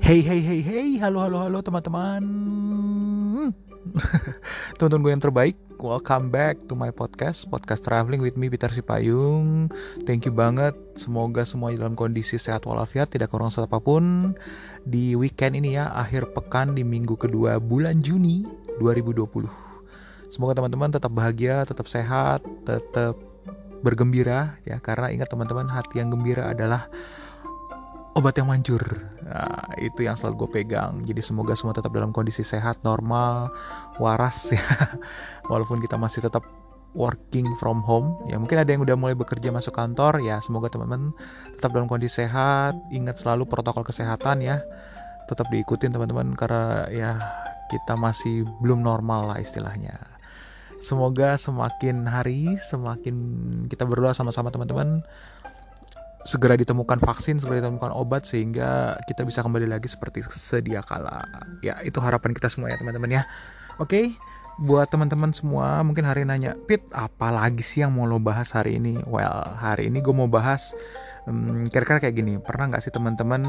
Hey hey hey hey, halo halo halo teman-teman. Teman-teman gue yang terbaik, welcome back to my podcast, podcast traveling with me Peter Sipayung. Thank you banget. Semoga semua dalam kondisi sehat walafiat, tidak kurang satu apa pun di weekend ini ya, akhir pekan di minggu kedua bulan Juni 2020. Semoga teman-teman tetap bahagia, tetap sehat, tetap bergembira ya karena ingat teman-teman hati yang gembira adalah obat yang manjur. Nah, itu yang selalu gue pegang. Jadi semoga semua tetap dalam kondisi sehat, normal, waras ya. Walaupun kita masih tetap working from home. Ya mungkin ada yang udah mulai bekerja masuk kantor. Ya semoga teman-teman tetap dalam kondisi sehat. Ingat selalu protokol kesehatan ya. Tetap diikutin teman-teman karena ya kita masih belum normal lah istilahnya. Semoga semakin hari semakin kita berdoa sama-sama teman-teman segera ditemukan vaksin, segera ditemukan obat sehingga kita bisa kembali lagi seperti sedia kala. Ya, itu harapan kita semua ya, teman-teman ya. Oke, buat teman-teman semua mungkin hari nanya, "Pit, apa lagi sih yang mau lo bahas hari ini?" Well, hari ini gue mau bahas um, kira-kira kayak gini. Pernah nggak sih teman-teman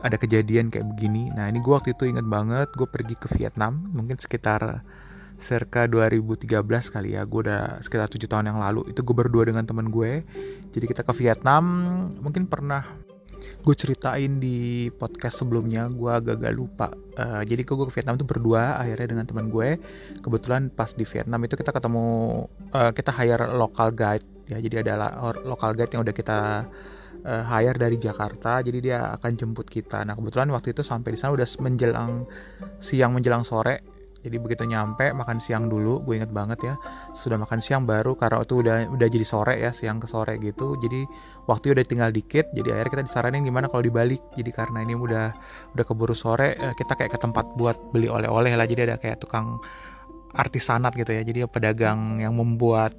ada kejadian kayak begini? Nah, ini gue waktu itu inget banget, gue pergi ke Vietnam, mungkin sekitar circa 2013 kali ya gue udah sekitar tujuh tahun yang lalu. Itu gue berdua dengan teman gue. Jadi kita ke Vietnam. Mungkin pernah gue ceritain di podcast sebelumnya gue agak-agak lupa. Uh, jadi gue ke Vietnam tuh berdua akhirnya dengan teman gue. Kebetulan pas di Vietnam itu kita ketemu uh, kita hire local guide ya. Jadi ada local guide yang udah kita uh, hire dari Jakarta. Jadi dia akan jemput kita. Nah kebetulan waktu itu sampai di sana udah menjelang siang menjelang sore jadi begitu nyampe makan siang dulu gue inget banget ya sudah makan siang baru karena itu udah udah jadi sore ya siang ke sore gitu. Jadi waktu udah tinggal dikit jadi akhirnya kita disaranin gimana kalau dibalik. Jadi karena ini udah udah keburu sore eh, kita kayak ke tempat buat beli oleh-oleh lah. Jadi ada kayak tukang artisanat gitu ya. Jadi pedagang yang membuat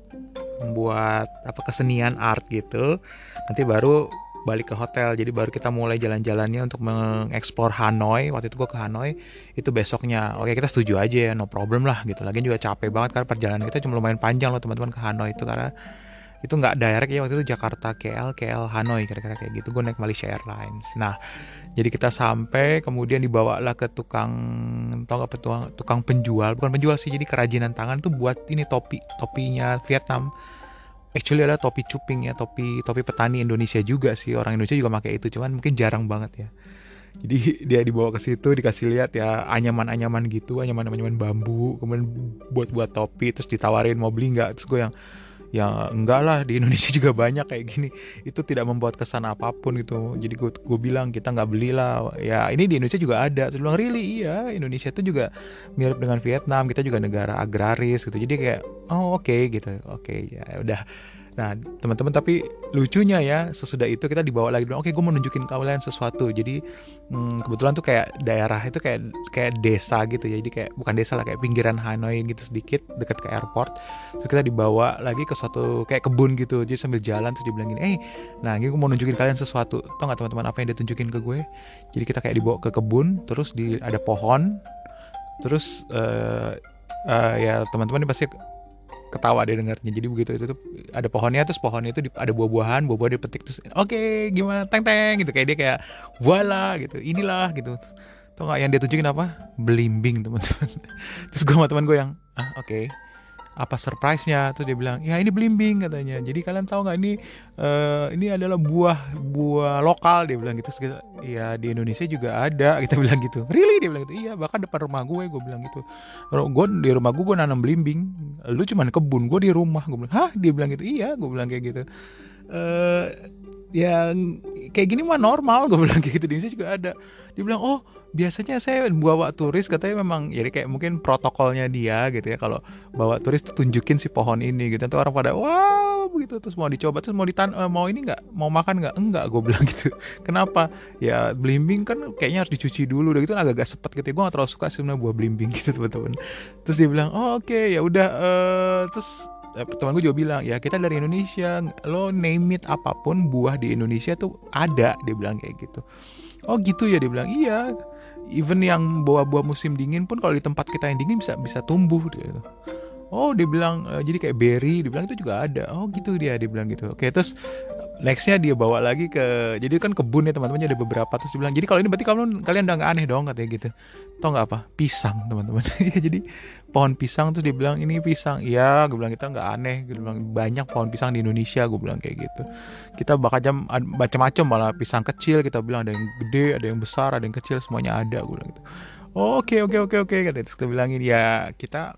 membuat apa kesenian art gitu. Nanti baru balik ke hotel. Jadi baru kita mulai jalan-jalannya untuk mengeksplor Hanoi. Waktu itu gue ke Hanoi itu besoknya. Oke kita setuju aja ya no problem lah gitu. Lagi juga capek banget karena perjalanan kita cuma lumayan panjang loh teman-teman ke Hanoi itu karena itu nggak direct ya waktu itu Jakarta KL KL Hanoi kira-kira kayak gitu. Gue naik Malaysia Airlines. Nah jadi kita sampai kemudian dibawa lah ke tukang tau gak tukang, tukang penjual. Bukan penjual sih jadi kerajinan tangan tuh buat ini topi topinya Vietnam actually ada topi cuping ya topi topi petani Indonesia juga sih. Orang Indonesia juga pakai itu cuman mungkin jarang banget ya. Jadi dia dibawa ke situ dikasih lihat ya anyaman-anyaman gitu anyaman-anyaman bambu kemudian buat buat topi terus ditawarin mau beli nggak terus gue yang ya enggak lah di Indonesia juga banyak kayak gini. Itu tidak membuat kesan apa pun gitu. Jadi gue gue bilang kita nggak belilah ya ini di Indonesia juga ada. Terus bilang really? Iya Indonesia itu juga mirip dengan Vietnam. Kita juga negara agraris gitu. Jadi kayak oh oke okay, gitu. Oke okay, ya udah Nah, teman-teman tapi lucunya ya sesudah itu kita dibawa lagi oke, gue mau nunjukin kalian sesuatu. Jadi hmm, kebetulan tuh kayak daerah itu kayak kayak desa gitu ya. Jadi kayak bukan desa lah, kayak pinggiran Hanoi gitu sedikit dekat ke airport. Terus kita dibawa lagi ke suatu kayak kebun gitu. Jadi sambil jalan terus dia bilang gini, eh, nah ini gue mau nunjukin kalian sesuatu. Tau nggak teman-teman apa yang dia tunjukin ke gue? Jadi kita kayak dibawa ke kebun, terus di ada pohon, terus uh, uh, ya teman-teman pasti ketawa dia dengarnya. Jadi begitu itu tuh ada pohonnya terus pohonnya itu ada buah-buahan buah-buah dipetik terus oke okay, gimana? Teng teng gitu. Kayak dia kayak voila gitu. Inilah gitu. Tau gak yang dia tunjukin apa? Belimbing teman-teman. Terus gue sama teman gue yang ah oke. okay apa surprise-nya? Tuh dia bilang ya ini belimbing katanya. Jadi kalian tahu nggak ini uh, ini adalah buah buah lokal dia bilang gitu. Terus ya di Indonesia juga ada kita bilang gitu. Really? Dia bilang gitu. Iya bahkan depan rumah gue gue bilang gitu. Gue di rumah gue gue nanam belimbing. Lu cuman kebun gue di rumah gue bilang. Hah? Dia bilang gitu. Iya gue bilang kayak gitu uh, ya kayak gini mah normal gue bilang kayak gitu. Di Indonesia juga ada. Dia bilang oh biasanya saya bawa turis katanya memang jadi kayak mungkin protokolnya dia gitu ya kalau bawa turis tuh tunjukin si pohon ini gitu. Nanti orang pada wow begitu. Terus mau dicoba terus mau ditan uh, mau ini nggak? Mau makan nggak? Enggak gue bilang gitu. Kenapa? Ya belimbing kan kayaknya harus dicuci dulu. Udah gitu agak-agak sepet gitu ya. gue gak terlalu suka sebenarnya buah belimbing gitu teman-teman. Terus dia bilang oh oke okay, ya udah uh, terus Eh, teman gue juga bilang ya kita dari Indonesia lo name it apa pun buah di Indonesia tuh ada dia bilang kayak gitu. Oh gitu ya dia bilang. Iya even yang buah-buah musim dingin pun kalau di tempat kita yang dingin bisa bisa tumbuh gitu oh dia bilang e, jadi kayak berry dia bilang itu juga ada. Oh gitu dia dia bilang gitu. Oke terus nextnya dia bawa lagi ke jadi kan kebun ya teman-teman ada beberapa terus dia bilang jadi kalau ini berarti kamu kalian udah nggak aneh dong katanya gitu. Tau nggak apa? Pisang teman-teman. Ya jadi pohon pisang terus dia bilang ini pisang. Iya gue bilang kita nggak aneh. Gue bilang banyak pohon pisang di Indonesia gue bilang kayak gitu. Kita bakal jam macam-macam malah pisang kecil kita bilang ada yang gede ada yang besar ada yang kecil semuanya ada gue bilang gitu. Oke oke oke oke kata terus kita bilangin ya kita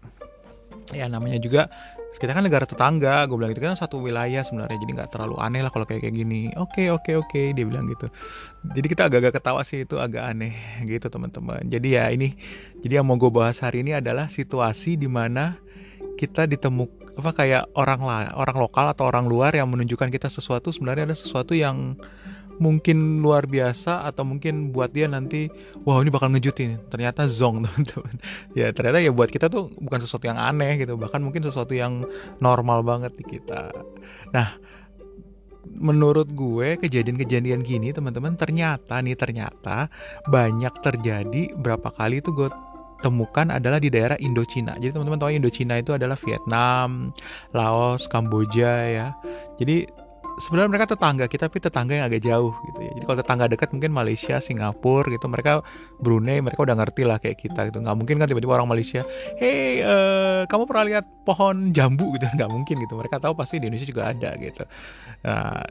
ya namanya juga kita kan negara tetangga gue bilang gitu kan satu wilayah sebenarnya jadi nggak terlalu aneh lah kalau kayak kayak gini. Oke oke oke dia bilang gitu. Jadi kita agak-agak ketawa sih itu agak aneh gitu teman-teman. Jadi ya ini jadi yang mau gue bahas hari ini adalah situasi di mana kita ditemuk apa kayak orang lah orang lokal atau orang luar yang menunjukkan kita sesuatu sebenarnya ada sesuatu yang mungkin luar biasa atau mungkin buat dia nanti wow ini bakal ngejutin ternyata zong teman-teman ya ternyata ya buat kita tuh bukan sesuatu yang aneh gitu bahkan mungkin sesuatu yang normal banget di kita nah menurut gue kejadian-kejadian gini teman-teman ternyata nih ternyata banyak terjadi berapa kali itu gue temukan adalah di daerah Indochina. Jadi teman-teman tahu Indochina itu adalah Vietnam, Laos, Kamboja ya. Jadi sebenarnya mereka tetangga kita tapi tetangga yang agak jauh gitu ya. Jadi kalau tetangga dekat mungkin Malaysia, Singapura gitu mereka Brunei mereka udah ngerti lah kayak kita gitu. Nggak mungkin kan tiba-tiba orang Malaysia, hey uh, kamu pernah lihat pohon jambu gitu? Nggak mungkin gitu. Mereka tahu pasti di Indonesia juga ada gitu. Nah,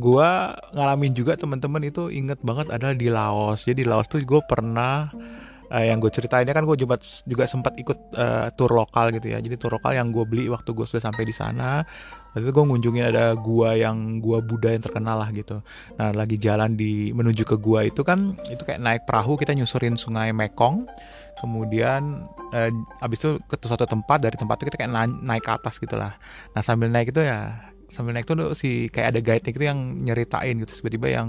gua ngalamin juga teman-teman itu inget banget adalah di Laos. Jadi di Laos tuh gue pernah uh, yang gue ceritainnya kan gue juga juga sempat ikut uh, tour lokal gitu ya. Jadi tour lokal yang gue beli waktu gue sudah sampai di sana waktu itu gue ngunjungin ada gua yang gua Buddha yang terkenal lah gitu. Nah lagi jalan di menuju ke gua itu kan itu kayak naik perahu kita nyusurin sungai Mekong. Kemudian eh, abis itu ke suatu tempat dari tempat itu kita kayak naik ke atas gitulah nah sambil naik itu ya sambil naik itu si kayak ada guide itu yang nyeritain gitu. Tiba-tiba yang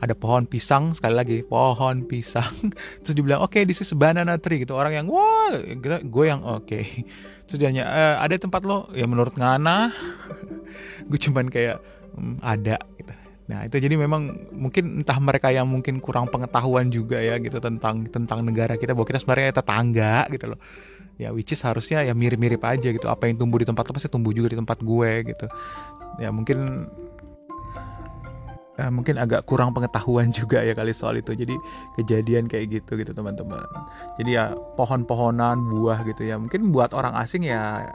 ada pohon pisang sekali lagi pohon pisang. Terus dibilang oke okay, this is banana tree gitu. Orang yang wah gue yang oke. Okay. terus dia nanya e, ada tempat lo? Ya menurut ngana gue cuman kayak hmm, ada gitu. Nah itu jadi memang mungkin entah mereka yang mungkin kurang pengetahuan juga ya gitu tentang tentang negara kita bahwa kita sebenarnya tetangga gitu loh. Ya which is harusnya ya mirip-mirip aja gitu. Apa yang tumbuh di tempat lo pasti tumbuh juga di tempat gue gitu. Ya mungkin uh, mungkin agak kurang pengetahuan juga ya kali soal itu. Jadi kejadian kayak gitu gitu teman-teman. Jadi ya pohon-pohonan buah gitu ya. Mungkin buat orang asing ya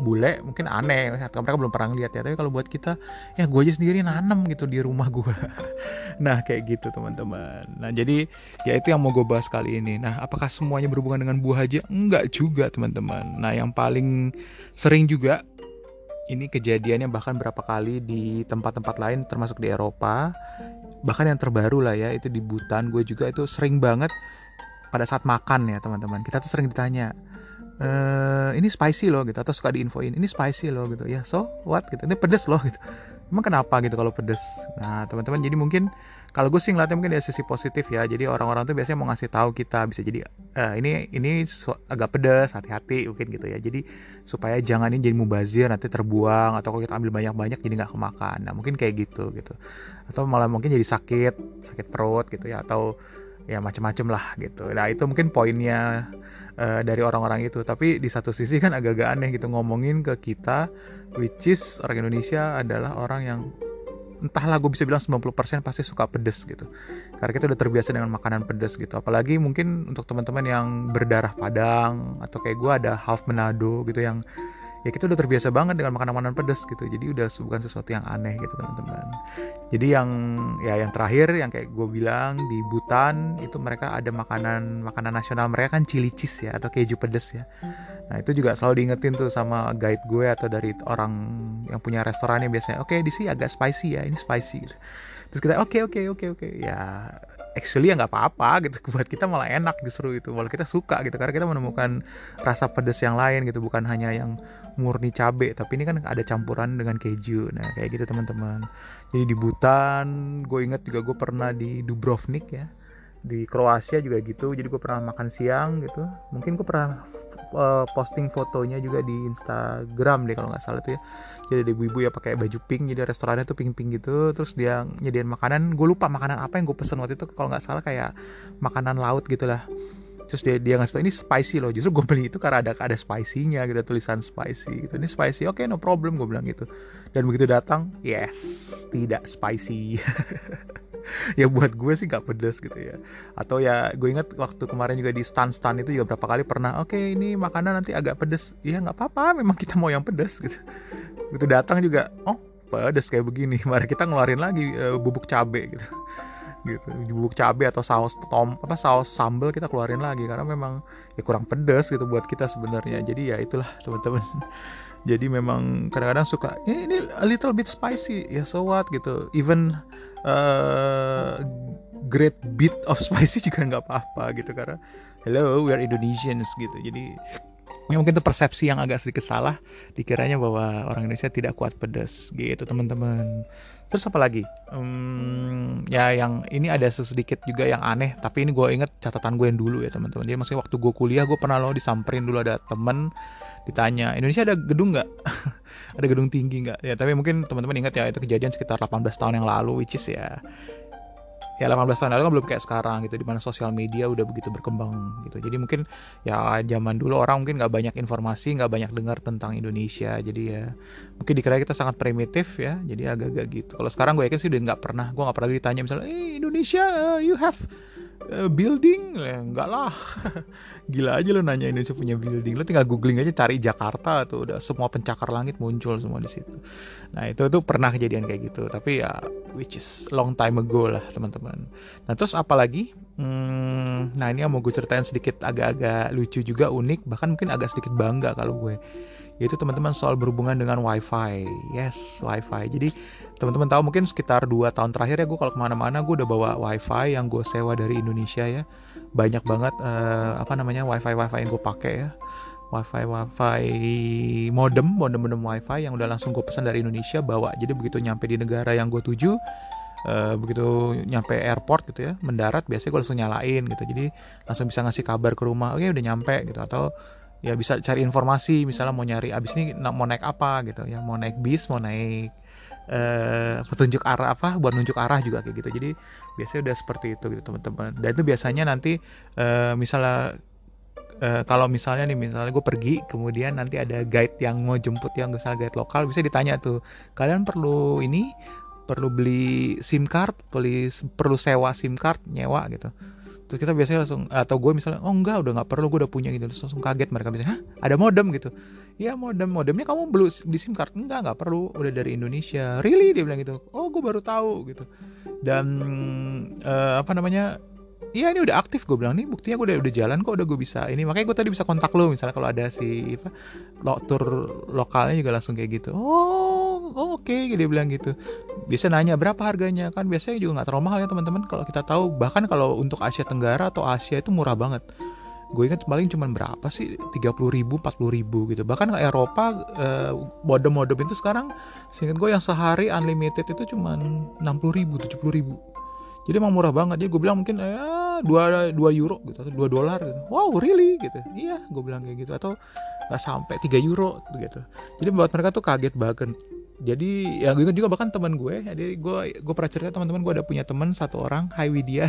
bule mungkin aneh. Atau mereka belum pernah lihat ya. Tapi kalau buat kita ya gue aja sendiri nanam gitu di rumah gue nah kayak gitu teman-teman. Nah jadi ya itu yang mau gue bahas kali ini. Nah apakah semuanya berhubungan dengan buah aja? Enggak juga teman-teman. Nah yang paling sering juga ini kejadiannya bahkan berapa kali di tempat-tempat lain termasuk di Eropa. Bahkan yang terbaru lah ya itu di Butan gue juga itu sering banget pada saat makan ya teman-teman. Kita tuh sering ditanya e, ini spicy loh gitu. Atau suka diinfoin ini spicy loh gitu. Ya so what? gitu. Ini pedes loh gitu. Emang kenapa? gitu kalau pedes. Nah teman-teman jadi mungkin kalau gue sih ngeliatnya mungkin dari sisi positif ya. Jadi orang-orang tuh biasanya mau ngasih tahu kita bisa. Jadi uh, ini ini agak pedas hati-hati mungkin gitu ya. Jadi supaya jangan ini jadi mubazir nanti terbuang atau kalau kita ambil banyak-banyak jadi nggak kemakan. Nah mungkin kayak gitu gitu. Atau malah mungkin jadi sakit sakit perut gitu ya atau ya macam-macam lah gitu. Nah itu mungkin poinnya uh, dari orang-orang itu. Tapi di satu sisi kan agak-agak aneh gitu ngomongin ke kita which is orang Indonesia adalah orang yang entahlah gue bisa bilang 90% pasti suka pedes gitu. Karena kita udah terbiasa dengan makanan pedes gitu. Apalagi mungkin untuk teman-teman yang berdarah padang atau kayak gue ada half Manado gitu yang ya kita udah terbiasa banget dengan makanan-makanan pedas gitu. Jadi udah bukan sesuatu yang aneh gitu teman-teman. Jadi yang ya yang terakhir yang kayak gue bilang di Butan itu mereka ada makanan makanan nasional mereka kan chili cheese ya atau keju pedas ya. Nah itu juga selalu diingetin tuh sama guide gue atau dari orang yang punya restorannya biasanya oke okay, di sini agak spicy ya ini spicy. gitu. Terus kita oke oke oke oke. Okay. ya actually ya nggak apa-apa gitu. Buat kita malah enak justru itu malah kita suka gitu karena kita menemukan rasa pedas yang lain gitu. Bukan hanya yang murni cabe tapi ini kan ada campuran dengan keju. Nah kayak gitu teman-teman. Jadi di Butan gue inget juga gue pernah di Dubrovnik ya di Kroasia juga gitu jadi gue pernah makan siang gitu. Mungkin gue pernah uh, posting fotonya juga di Instagram deh kalau nggak salah tuh ya. Jadi ada ibu-ibu ya pakai baju pink jadi restorannya tuh pink-pink gitu. Terus dia nyediain makanan gue lupa makanan apa yang gue pesen waktu itu kalau nggak salah kayak makanan laut gitulah. Terus dia dia ngasih tau ini spicy loh. Justru gue beli itu karena ada ada spicy-nya gitu tulisan spicy gitu. Ini spicy oke okay, no problem gue bilang gitu. Dan begitu datang yes tidak spicy ya buat gue sih gak pedes gitu ya. Atau ya gue inget waktu kemarin juga di stand stand itu juga berapa kali pernah oke okay, ini makanan nanti agak pedes. Ya nggak apa-apa memang kita mau yang pedes gitu. Begitu datang juga oh pedes kayak begini. Mari kita ngeluarin lagi uh, bubuk cabe gitu. Gitu bubuk cabai atau saus tom apa saus sambal kita keluarin lagi karena memang ya kurang pedas gitu buat kita sebenarnya. Jadi ya itulah teman-teman. Jadi memang kadang-kadang suka eh, ini a little bit spicy. Ya so what gitu. Even uh, great bit of spicy juga nggak apa-apa gitu karena hello we are Indonesians gitu. Jadi ya mungkin itu persepsi yang agak sedikit salah dikiranya bahwa orang Indonesia tidak kuat pedas gitu teman-teman. Terus apa lagi? Hmm, ya yang ini ada sedikit juga yang aneh tapi ini gue inget catatan gue yang dulu ya teman-teman. Jadi maksudnya waktu gue kuliah gue pernah lo disamperin dulu ada temen ditanya Indonesia ada gedung nggak ada gedung tinggi nggak? Ya tapi mungkin teman-teman ingat ya itu kejadian sekitar 18 tahun yang lalu which is ya ya 18 tahun lalu kan belum kayak sekarang gitu di mana sosial media udah begitu berkembang gitu. Jadi mungkin ya zaman dulu orang mungkin nggak banyak informasi nggak banyak dengar tentang Indonesia. Jadi ya mungkin dikira kita sangat primitif ya jadi agak-agak gitu. Kalau sekarang gue yakin sih udah nggak pernah gue nggak pernah ditanya misalnya eh Indonesia uh, you have building? Ya enggak lah. Gila aja lo nanya Indonesia punya building. Lo tinggal googling aja cari Jakarta tuh udah semua pencakar langit muncul semua di situ. Nah itu tuh pernah kejadian kayak gitu tapi ya which is long time ago lah teman-teman. Nah terus apalagi hmm, nah ini yang mau gue ceritain sedikit agak-agak lucu juga unik bahkan mungkin agak sedikit bangga kalau gue yaitu teman-teman soal berhubungan dengan wifi. Yes wifi. Jadi teman-teman tahu mungkin sekitar dua tahun terakhir ya gue kalau ke mana-mana gue udah bawa wifi yang gue sewa dari Indonesia ya. Banyak banget uh, apa namanya wifi wifi yang gue pakai ya. Wifi wifi modem modem modem wifi yang udah langsung gue pesan dari Indonesia bawa. Jadi begitu nyampe di negara yang gue tuju uh, begitu nyampe airport gitu ya mendarat biasanya gue langsung nyalain gitu. Jadi langsung bisa ngasih kabar ke rumah oke udah nyampe gitu. Atau ya bisa cari informasi misalnya mau nyari abis ini mau naik apa gitu ya mau naik bis mau naik uh, petunjuk arah apa buat nunjuk arah juga kayak gitu. Jadi biasanya udah seperti itu gitu teman-teman. Dan itu biasanya nanti uh, misalnya uh, kalau misalnya nih misalnya gue pergi kemudian nanti ada guide yang mau jemput yang misalnya guide lokal bisa ditanya tuh kalian perlu ini? Perlu beli SIM card, beli perlu sewa SIM card, nyewa? gitu terus kita biasanya langsung atau gue misalnya oh enggak udah nggak perlu gue udah punya gitu. Terus langsung kaget mereka biasanya hah? Ada modem gitu. Iya modem modemnya kamu beli di sim card? Enggak nggak perlu udah dari Indonesia. Really? Dia bilang gitu. Oh gue baru tahu gitu. Dan uh, apa namanya Iya ini udah aktif gue bilang. Nih buktinya gue udah udah jalan kok udah gue bisa ini. Makanya gue tadi bisa kontak lo misalnya kalau ada si apa lo, tour lokalnya juga langsung kayak gitu. Oh, oh oke okay, dia bilang gitu. Bisa nanya berapa harganya? Kan biasanya juga nggak terlalu mahal ya teman-teman. Kalau kita tahu bahkan kalau untuk Asia Tenggara atau Asia itu murah banget. Gue ingat paling cuma berapa sih? 30 ribu 40 ribu gitu. Bahkan ke Eropa eh, modem-modem itu sekarang seingat gue yang sehari unlimited itu cuma 60 ribu 70 ribu. Jadi emang murah banget. Jadi gue bilang mungkin ya dua dua euro gitu atau dua dolar gitu. Wow really? Gitu. Iya gue bilang kayak gitu. Atau nggak sampai 3 euro gitu. Jadi buat mereka tuh kaget banget jadi ya gue juga bahkan teman gue jadi gue gue pernah cerita teman-teman gue ada punya teman satu orang Hai Widya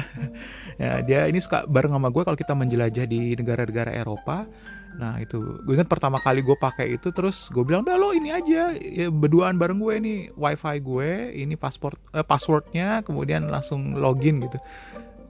ya dia ini suka bareng sama gue kalau kita menjelajah di negara-negara Eropa. Nah itu gue ingat pertama kali gue pakai itu terus gue bilang udah lo ini aja ya, berduaan bareng gue ini wifi gue ini pasport eh, passwordnya kemudian langsung login gitu.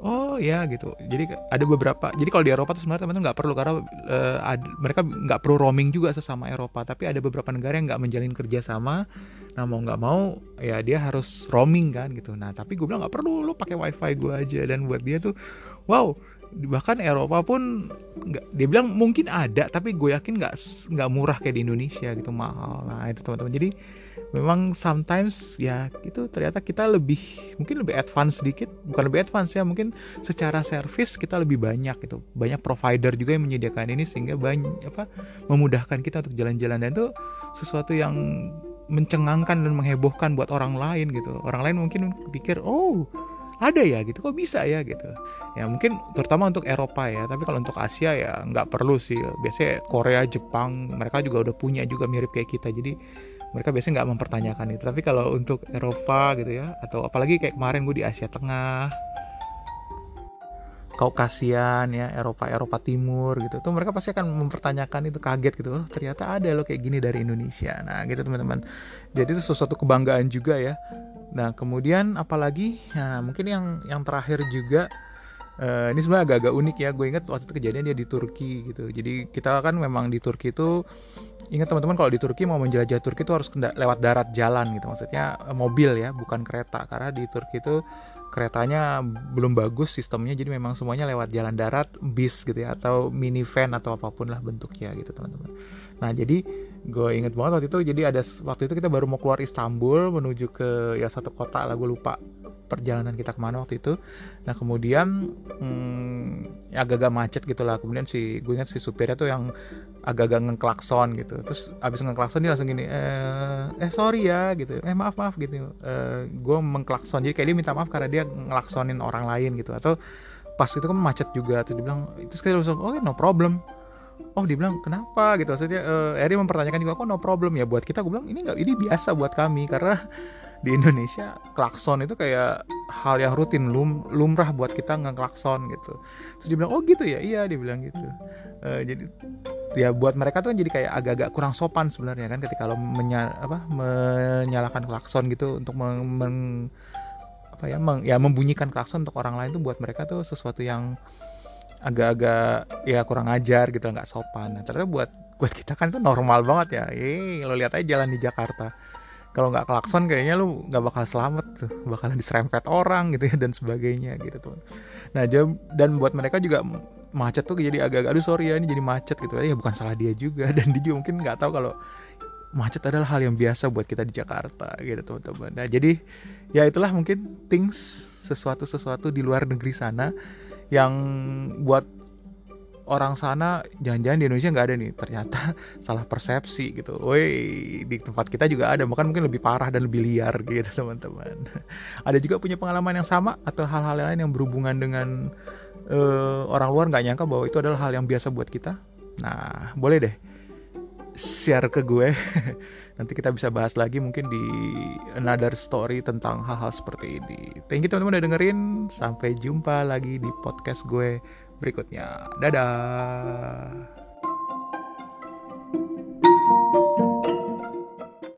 Oh ya gitu. Jadi ada beberapa. Jadi kalau di Eropa tuh sebenarnya teman-teman nggak perlu karena uh, ad, mereka nggak perlu roaming juga sesama Eropa. Tapi ada beberapa negara yang nggak menjalin kerjasama. Nah mau nggak mau ya dia harus roaming kan gitu. Nah tapi gue bilang nggak perlu lo pakai wifi gue aja dan buat dia tuh wow bahkan Eropa pun nggak dia bilang mungkin ada tapi gue yakin nggak nggak murah kayak di Indonesia gitu mahal. Nah itu teman-teman. Jadi memang sometimes ya itu ternyata kita lebih mungkin lebih advance sedikit. Bukan lebih advance ya mungkin secara service kita lebih banyak gitu. Banyak provider juga yang menyediakan ini sehingga banyak apa memudahkan kita untuk jalan-jalan. Dan itu sesuatu yang mencengangkan dan menghebohkan buat orang lain gitu. Orang lain mungkin pikir oh ada ya gitu kok bisa ya gitu. Ya mungkin terutama untuk Eropa ya tapi kalau untuk Asia ya nggak perlu sih. Biasanya Korea Jepang mereka juga udah punya juga mirip kayak kita. Jadi mereka biasanya nggak mempertanyakan itu. Tapi kalau untuk Eropa gitu ya atau apalagi kayak kemarin gue di Asia Tengah. Kaukasian ya Eropa Eropa Timur gitu. Tuh mereka pasti akan mempertanyakan itu kaget gitu. Oh ternyata ada loh kayak gini dari Indonesia. Nah gitu teman-teman. Jadi itu sesuatu kebanggaan juga ya nah kemudian apalagi? Nah mungkin yang yang terakhir juga uh, ini sebenarnya agak-agak unik ya. Gue inget waktu itu kejadian dia di Turki gitu. Jadi kita kan memang di Turki itu ingat teman-teman kalau di Turki mau menjelajah Turki itu harus lewat darat jalan gitu. Maksudnya eh, mobil ya bukan kereta. Karena di Turki itu keretanya belum bagus sistemnya jadi memang semuanya lewat jalan darat bis gitu ya atau minivan atau apa pun lah bentuknya gitu teman-teman. Nah jadi gue inget banget waktu itu jadi ada waktu itu kita baru mau keluar Istanbul menuju ke ya satu kota lah gue lupa perjalanan kita ke mana waktu itu. Nah kemudian hmm, agak-agak macet gitu lah. Kemudian si gue inget si supirnya tuh yang agak-agak ngeklakson gitu. Terus abis ngeklakson dia langsung gini eh, eh sorry ya gitu. Eh maaf maaf gitu. Eh, gue mengklakson. Jadi kayak dia minta maaf karena dia ngelaksonin orang lain gitu. Atau pas itu kan macet juga. Tuh dia bilang itu sekali langsung oh no problem. Oh dibilang kenapa? gitu. Maksudnya uh, Eri mempertanyakan juga kok no problem ya? Buat kita gue bilang ini nggak ini biasa buat kami. Karena di Indonesia klakson itu kayak hal yang rutin lum, lumrah buat kita ngeklakson gitu. Terus dia bilang oh gitu ya? Iya dia bilang gitu. Uh, jadi ya buat mereka tuh kan jadi kayak agak-agak kurang sopan sebenarnya kan ketika lo menya, apa, menyalakan klakson gitu untuk meng, meng apa ya meng, ya membunyikan klakson untuk orang lain tuh buat mereka tuh sesuatu yang agak-agak ya kurang ajar gitu nggak sopan. Nah, ternyata buat buat kita kan itu normal banget ya. Eh lo lihat aja jalan di Jakarta kalau nggak klakson kayaknya lu nggak bakal selamat tuh bakalan diserempet orang gitu ya dan sebagainya gitu tuh. Nah jam dan buat mereka juga macet tuh jadi agak aduh sorry ya ini jadi macet gitu. Ya bukan salah dia juga dan dia juga mungkin nggak tahu kalau macet adalah hal yang biasa buat kita di Jakarta gitu teman-teman. Nah jadi ya itulah mungkin things sesuatu sesuatu di luar negeri sana yang buat orang sana jangan-jangan di Indonesia nggak ada nih ternyata salah persepsi gitu. Woi di tempat kita juga ada bahkan mungkin lebih parah dan lebih liar gitu teman-teman. ada juga punya pengalaman yang sama atau hal-hal lain yang berhubungan dengan uh, orang luar nggak nyangka bahwa itu adalah hal yang biasa buat kita. Nah boleh deh share ke gue. Nanti kita bisa bahas lagi mungkin di another story tentang hal-hal seperti ini. Thank you teman-teman udah dengerin. Sampai jumpa lagi di podcast gue berikutnya. Dadah.